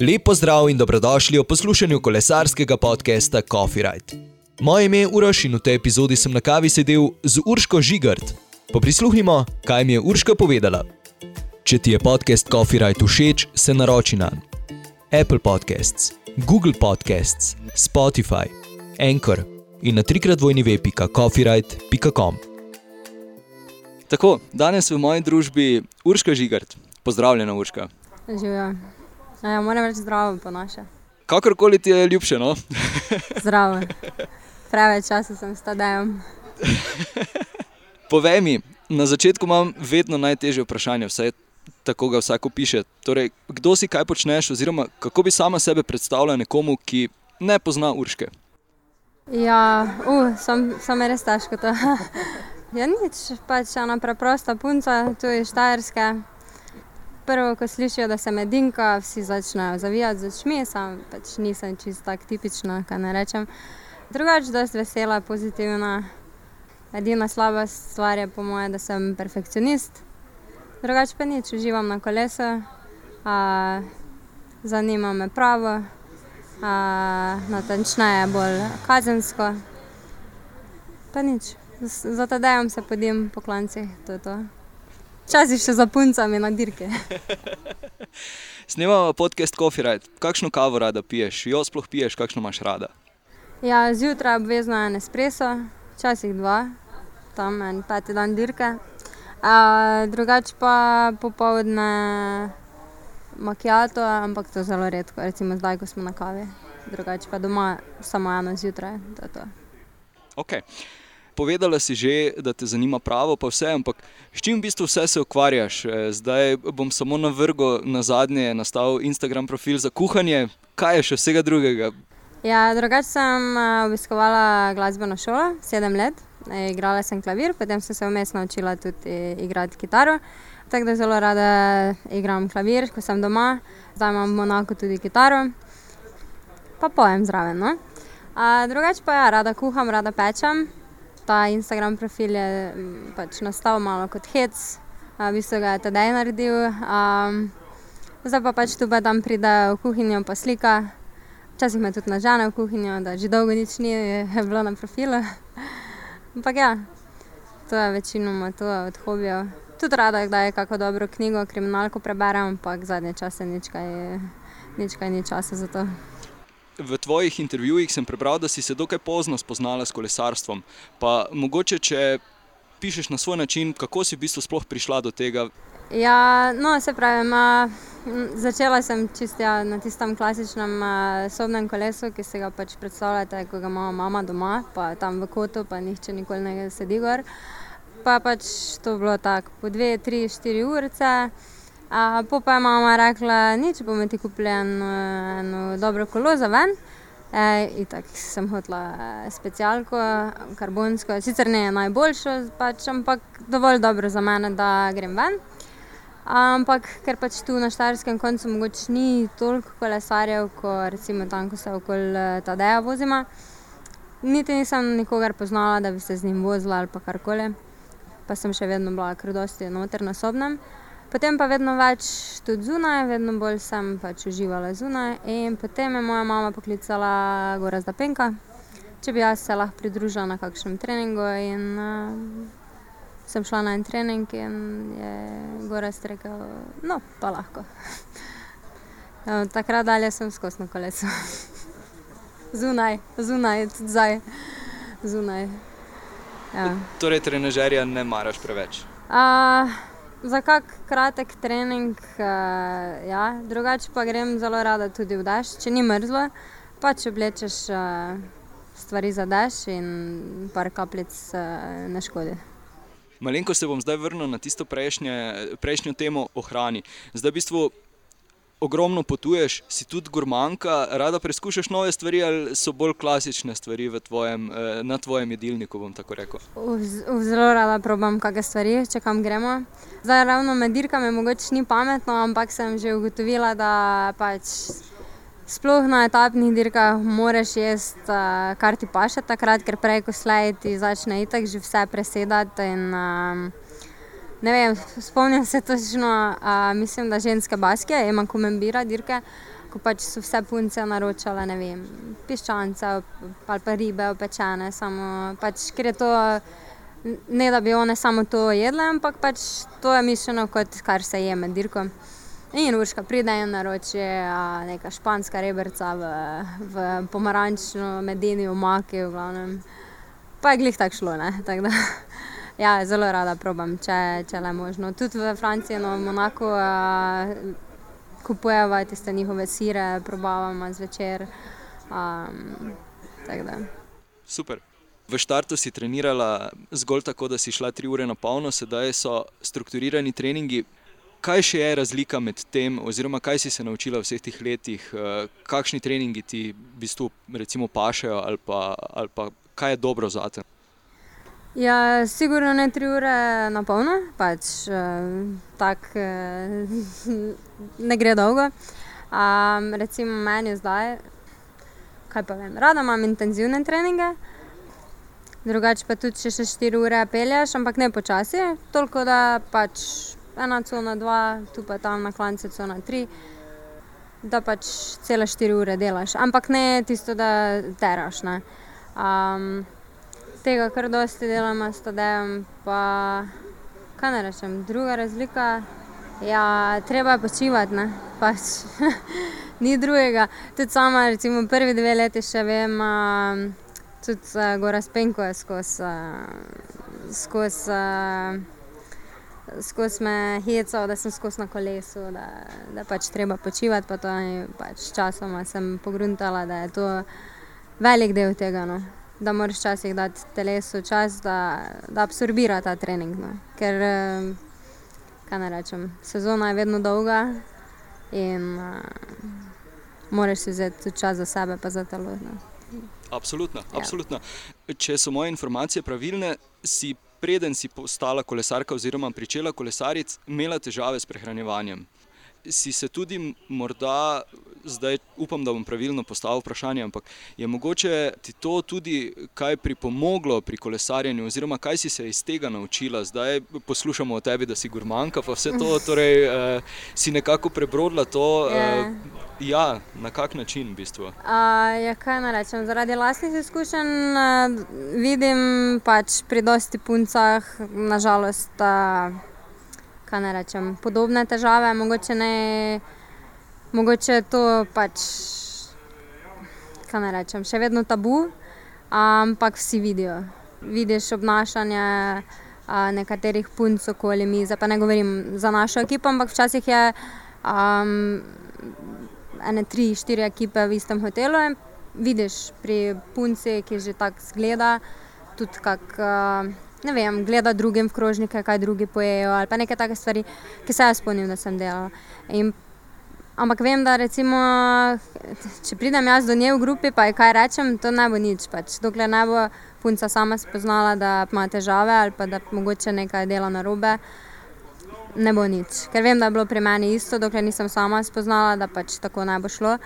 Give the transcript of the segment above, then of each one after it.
Lepo zdrav in dobrodošli v poslušanju kolesarskega podcasta Coffee Ride. Moje ime je Uroš in v tej epizodi sem na kavi sedel z Urško Žigart. Poprisluhnimo, kaj mi je Urška povedala. Če ti je podcast Coffee Ride všeč, se naroči na Apple Podcasts, Google Podcasts, Spotify, Anchor in na trikrat vojni web.coffeeride.com. Tako, danes v moji družbi Urška Žigart. Pozdravljena, Urška. Živijo. Ja, moram reči zdravo po naše. Kakorkoli ti je ljubše, no? Zdravo. Preveč časa sem s tadejem. Povej mi, na začetku imam vedno najtežje vprašanje, vsaj tako ga vsako piše. Torej, kdo si, kaj počneš, oziroma kako bi sama sebe predstavljala nekomu, ki ne pozna Urške? Ja, uh, sem res težko to. ja, nič, pač ena preprosta punca, tu iz Štajerske. Prvo, ko slišijo, da sem edinka, vsi začnejo zavijati z očmi, sam pač nisem čisto tako tipična, kaj ne rečem. Drugače, da sem vesela, pozitivna. Edina slaba stvar je po mojem, da sem perfekcionist. Drugače pa nič, uživam na kolesu, a, zanima me pravo, a, natančneje bolj kazensko. Pa nič, za tadejem se podim po klancih, to je to. Včasih še za puncami na dirke. Snemamo podcast Coffee Ride. Kakšno kavo rada piješ? Jo sploh piješ, kakšno imaš rada? Ja, zjutraj obvezno en espresso, včasih dva, tam en peti dan dirke. A, drugače pa popovdne makijato, ampak to zelo redko, recimo zdaj, ko smo na kavi. Drugače pa doma samo eno zjutraj, to je to. Okay. Povedala si že, da te zanima pravo, pa vse, ampak s čim v bistvu vse se ukvarjaš? E, Zdaj bom samo na vrhu, na zadnje, nastavil Instagram profil za kuhanje, kaj je še vsega drugega? Ja, drugače sem a, obiskovala glasbeno šolo, sedem let, E, igrala sem klavir, potem sem se vmes naučila tudi igrati kitaro. Tako da zelo rada igram klavir, ko sem doma, zdaj imam v Monaku tudi kitaro, pa pojem zraven. No? A, drugače pa ja, rada kuham, rada pečem. Ta Instagram profil je m, pač nastal malo kot hec, a, v bistvu ga je tedaj naredil. A, zdaj pa pač tu pa tam pride v kuhinjo pa slika. Včasih me tudi nažene v kuhinjo, da že dolgo nič ni bilo na profilu. Ampak ja, to je večinoma to od hobijev. Tudi rada, da je kako dobro knjigo, kriminalko preberem, ampak zadnje čase nič kaj, nič kaj ni časa za to. V tvojih intervjujih sem prebral, da si se dokaj pozno spoznala s kolesarstvom. Pa mogoče, če pišeš na svoj način, kako si v bistvu sploh prišla do tega? Ja, no, se pravi, ma, začela sem čisto ja, na tistem klasičnem uh, sobnem kolesu, ki si ga pač predstavljate, ko ga ima mama doma, pa tam v kotu, pa nihče nikoli ne sedi gor. Pa pač to bilo tako, po dve, tri, štiri urice. Uh, po pa je mama rekla, nič bomo ti kupili eno, eno dobro kolo za ven. E, itak sem hotela eh, specialko, karbonsko, sicer ne najboljšo, pač, ampak dovolj dobro za mene, da grem ven. Ampak ker pač tu na Štajerskem koncu mogoče ni toliko kolesarjev, kot recimo tam, ko se okoli eh, Tadeja vozimo. Niti nisem nikogar poznala, da bi se z njim vozila ali pa karkoli. Pa sem še vedno bila kar dosti noter na sobnem. Potem pa vedno več tudi zunaj, vedno bolj sem pač uživala zunaj. In potem je moja mama poklicala Gora Zdapenka, če bi jaz se lahko pridružila na kakšnem treningu. In, uh, sem šla na en trening in je Gorast rekel, no, pa lahko. Takrat dalje sem skozi na kolesu. zunaj, zunaj, tudi zdaj, zunaj. Ja. Torej, trenažerja ne maraš preveč. A, za kak kratek trening, a, ja, drugače pa grem zelo rada tudi v daš, če ni mrzlo, pa če oblečeš a, stvari za daš in par kapljic a, ne škodi. Malenko se bom zdaj vrnil na tisto prejšnje, prejšnjo temo o hrani. Zdaj v bistvu ogromno potuješ, si tudi gurmanka, rada preizkušaš nove stvari ali so bolj klasične stvari tvojem, eh, na tvojem jedilniku, bom tako rekel. V, v zelo rada probam kakšne stvari, če kam gremo. Zdaj ravno med dirkami mogoče ni pametno, ampak sem že ugotovila, da pač sploh na etapnih dirkah moraš jesti, uh, kar ti paše takrat, ker prej, ko slej ti začne itak že vse presedati. In, um, vem, spomnim se točno, uh, mislim, da ženske baske, ima komembira dirke. ko pač so vse punce naročale, ne vem, piščance ali pa ribe opečene, samo pač, ker je to. Ne da bi one samo to jedle, ampak pač to je mišljeno kot kar se je med dirkom. In urška pride in naroči neka španska rebrca v, v pomarančno medeni omaki, v glavnem. Pa je glih tako šlo, ne. Tak da, ja, zelo rada probam, če, če le možno. Tudi v Franciji, no, v Monaku kupujeva tiste njihove sire, probavamo zvečer. Um, Super. V štartu si trenirala zgolj tako, da si šla tri ure na polno, sedaj so strukturirani treningi. Kaj še je razlika med tem, oziroma kaj si se naučila v vseh teh letih, kakšni treningi ti v bistvu pašejo, ali pa, ali pa kaj je dobro zate? Ja, sigurno ne tri ure na polno, pač tako ne gre dolgo. recimo meni zdaj, kaj pa vem, rada imam intenzivne treninge, drugače pa tudi, če še štiri ure pelješ, ampak ne počasi, toliko, da pač ena cona, dva, tu pa tam na klancu cona tri, da pač cele štiri ure delaš, ampak ne tisto, da teraš, ne. Tega kar dosti delava s Tadejem pa, kaj naj rečem, druga razlika, ja, treba je počivati, ne, pač ni drugega. Tudi sama recimo prvi dve leti še vem, tudi Gorazd Penko je skozi, skozi, skozi me hecal, da sem skozi na kolesu, da, da pač treba počivati pa to in pač sčasoma sem pogruntala, da je to velik del tega, no. Da moraš včasih dati telesu čas, da, da absorbira ta trening, no. Ker, kaj naj rečem, sezona je vedno dolga in, moraš si vzeti tudi čas za sebe pa za telo, no. Absolutno, absolutno. Če so moje informacije pravilne, si, preden si postala kolesarka oziroma pričela kolesariti, imela težave s prehranjevanjem. Si se tudi morda, zdaj upam, da bom pravilno postavil vprašanje, ampak je mogoče ti to tudi kaj pripomoglo pri kolesarjenju oziroma kaj si se iz tega naučila? Zdaj poslušamo o tebi, da si gurmanka pa vse to, torej, si nekako prebrodila to, Ja, na kak način v bistvu? ja, kaj naj rečem, zaradi lastnih izkušenj, vidim pač pri dosti puncah na žalost, kaj naj rečem, podobne težave, mogoče ne, mogoče je to pač, kaj naj rečem, še vedno tabu, ampak vsi vidijo. Vidiš obnašanje, nekaterih punc okoli mize, pa ne govorim za našo ekipo, ampak včasih je, ene tri, štiri ekipe v istem hotelu in vidiš pri punci, ki že tako izgleda, tudi kako, ne vem, gleda drugim v krožnike, kaj drugi pojejo, ali pa neke take stvari, ke se jaz spomnim, da sem delala. In, ampak vem, da recimo, če pridem jaz do nje v grupi pa ji kaj rečem, to ne bo nič pač, dokler ne bo punca sama spoznala, da ima težave ali pa da mogoče nekaj dela narobe, ne bo nič. Ker vem, da je bilo pri meni isto, dokler nisem sama spoznala, da pač tako ne bo šlo.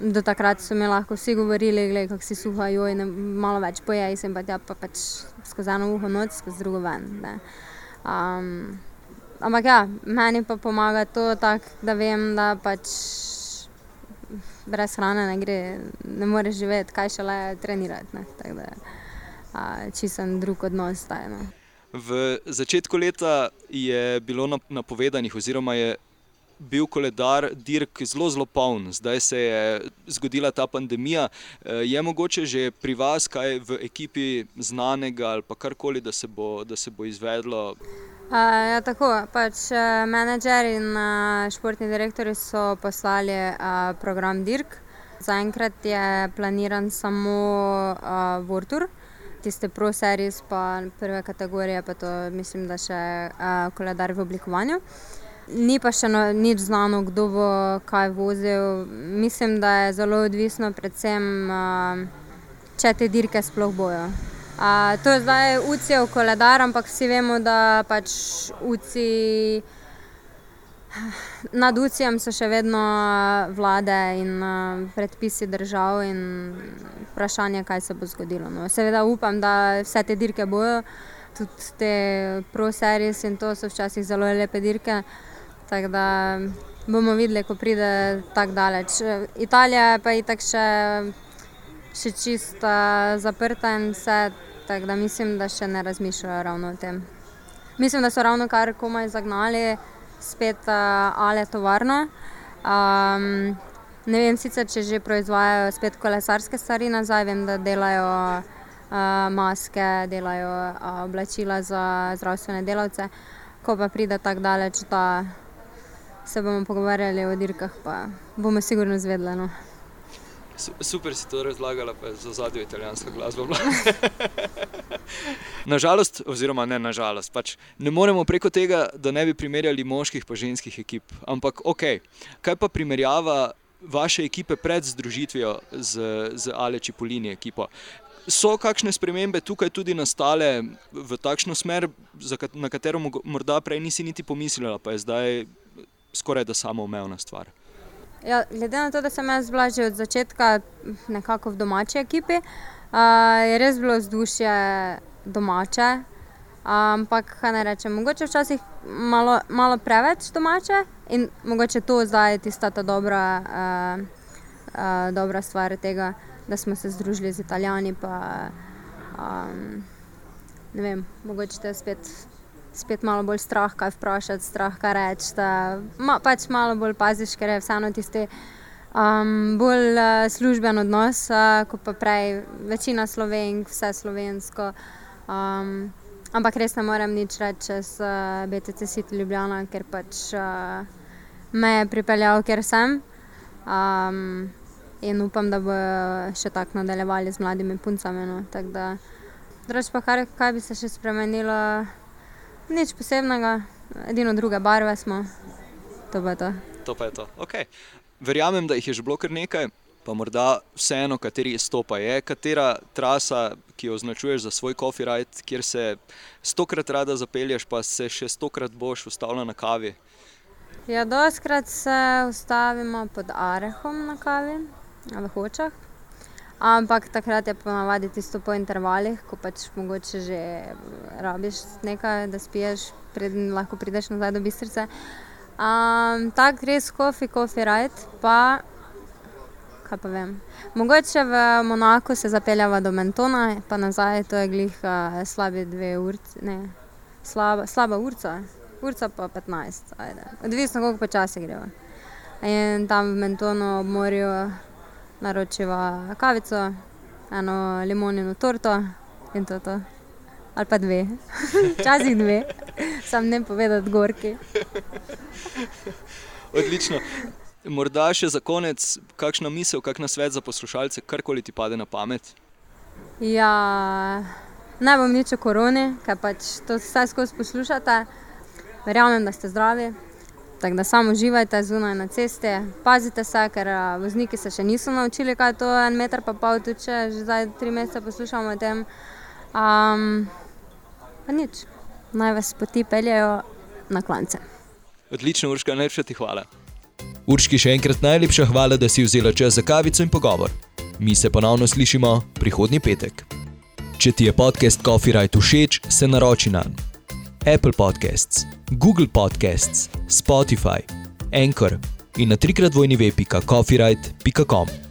Do takrat so mi lahko vsi govorili: "Glej, kako si suha, malo več pojej sem pa tja." Pa pač skozi eno uho noter, skozi drugo ven, ne. ampak ja, meni pa pomaga to tako, da vem, da pač brez hrane ne gre, ne moreš živeti, kaj šele trenirati, ne, tako da, čisto en drug odnos zdaj, no. V začetku leta je bilo napovedanih oziroma je bil koledar dirk zelo, zelo poln, zdaj se je zgodila ta pandemija. je mogoče že pri vas kaj v ekipi znanega ali pa karkoli, da se bo, da se bo izvedlo? ja, tako, pač, menedžer in, športni direktorji so poslali, program dirk. Zaenkrat je planiran samo, World Tour, tiste pro series pa prve kategorije pa to mislim, da še, koledar v oblikovanju. Ni pa še nič znano, kdo bo kaj vozil, mislim, da je zelo odvisno predvsem, če te dirke sploh bojo. to je zdaj UCI-jev koledar, ampak vsi vemo, da pač UCI, nad UCI-jem so še vedno, vlade in, predpisi držav in vprašanje, kaj se bo zgodilo, no. Seveda upam, da vse te dirke bojo, tudi te pro series in to so včasih zelo lepe dirke, tako da bomo videli, ko pride tako daleč. Italija pa je tako še, še čisto zaprta in vse, tako da mislim, da še ne razmišljajo ravno o tem. Mislim, da so ravno kar komaj zagnali spet uh, ale tovarno. Um, ne vem sicer, če že proizvajajo spet kolesarske stvari nazaj, vem, da delajo uh, maske, delajo uh, oblačila za zdravstvene delavce. Ko pa pride tako daleč, da se bomo pogovarjali o dirkah, pa bomo sigurno zvedeli. No. Super si to razlagala, pa za zadnjo italijansko glasbo. nažalost, oziroma ne nažalost, pač ne moremo preko tega, da ne bi primerjali moških in ženskih ekip. Ampak, ok, kaj pa primerjava vaše ekipe pred združitvijo z, z Aleči Polini ekipo? So kakšne spremembe tukaj tudi nastale v takšno smer, na katero morda prej nisi niti pomislila, pa je zdaj skoraj da samoumevna stvar? Ja, glede na to, da sem jaz bila že od začetka nekako v domači ekipi, uh, je res bilo vzdušje domače. Ampak, kaj naj rečem, mogoče včasih malo, malo preveč domače in mogoče to zdaj je tista ta dobra, uh, uh, dobra stvar tega, da smo se združili z Italijani. Pa, um, ne vem, mogoče te spet spet malo bolj strah, kaj vprašati, strah, kaj reči. Ma, pač malo bolj paziš, ker je vseeno tisti um, bolj uh, služben odnos, uh, kot pa prej večina slovenk, vse slovensko. Um, ampak res ne morem nič reči čez uh, BTC City Ljubljana, ker pač uh, me je pripeljal, ker sem. Um, in upam, da bo še tako nadaljevali z mladimi puncami. No. Drugič pa, kar, kaj bi se še spremenilo? Nič posebnega, edino druge barve smo. To pa je to. To pa je to. Okay. Verjamem, da jih je že bilo kar nekaj, pa morda vseeno, kateri stopa je, katera trasa, ki jo označuješ za svoj coffee ride, kjer se stokrat rada zapelješ, pa se še stokrat boš ustavila na kavi. Ja, doskrat se ustavimo pod Arehom na kavi, v Hočah. Ampak takrat je ponavadi tisto po intervalih, ko pač mogoče že rabiš nekaj, da spiješ, preden lahko prideš nazaj do bistrice. Um, Tako res kofi, kofi rajt, pa kaj pa vem. Mogoče v Monaku se zapeljava do Mentona, pa nazaj to je glih uh, slabe dve urce, ne, slaba, slaba urca, urca pa 15, ajde. Odvisno, koliko počasi greva. In tam v Mentonu ob morju naročiva kavico, eno limonino torto in to. to. Ali pa dve, včasih dve, sam ne povedati gorki. Odlično. Morda še za konec, kakšna misel, kakšna svet za poslušalce, karkoli ti pade na pamet? Ja, ne bom nič o koroni, ker pač to vse skozi poslušate. Verjamem, da ste zdravi, Tako da samo uživajte zunaj na cesti, pazite se, ker vozniki se še niso naučili, kaj je to en meter, pa pol tuče, že zdaj tri mesece poslušamo o tem. Um, pa nič, naj vas poti peljejo na klance. Odlično, Urška, najlepša ti hvala. Urški še enkrat najlepša hvala, da si vzela čas za kavico in pogovor. Mi se ponovno slišimo prihodnji petek. Če ti je podcast Coffee Right všeč, se naroči na Apple Podcasts, Google Podcasts, Spotify, Anchor in na trikrat vojni web.coffeeright.com.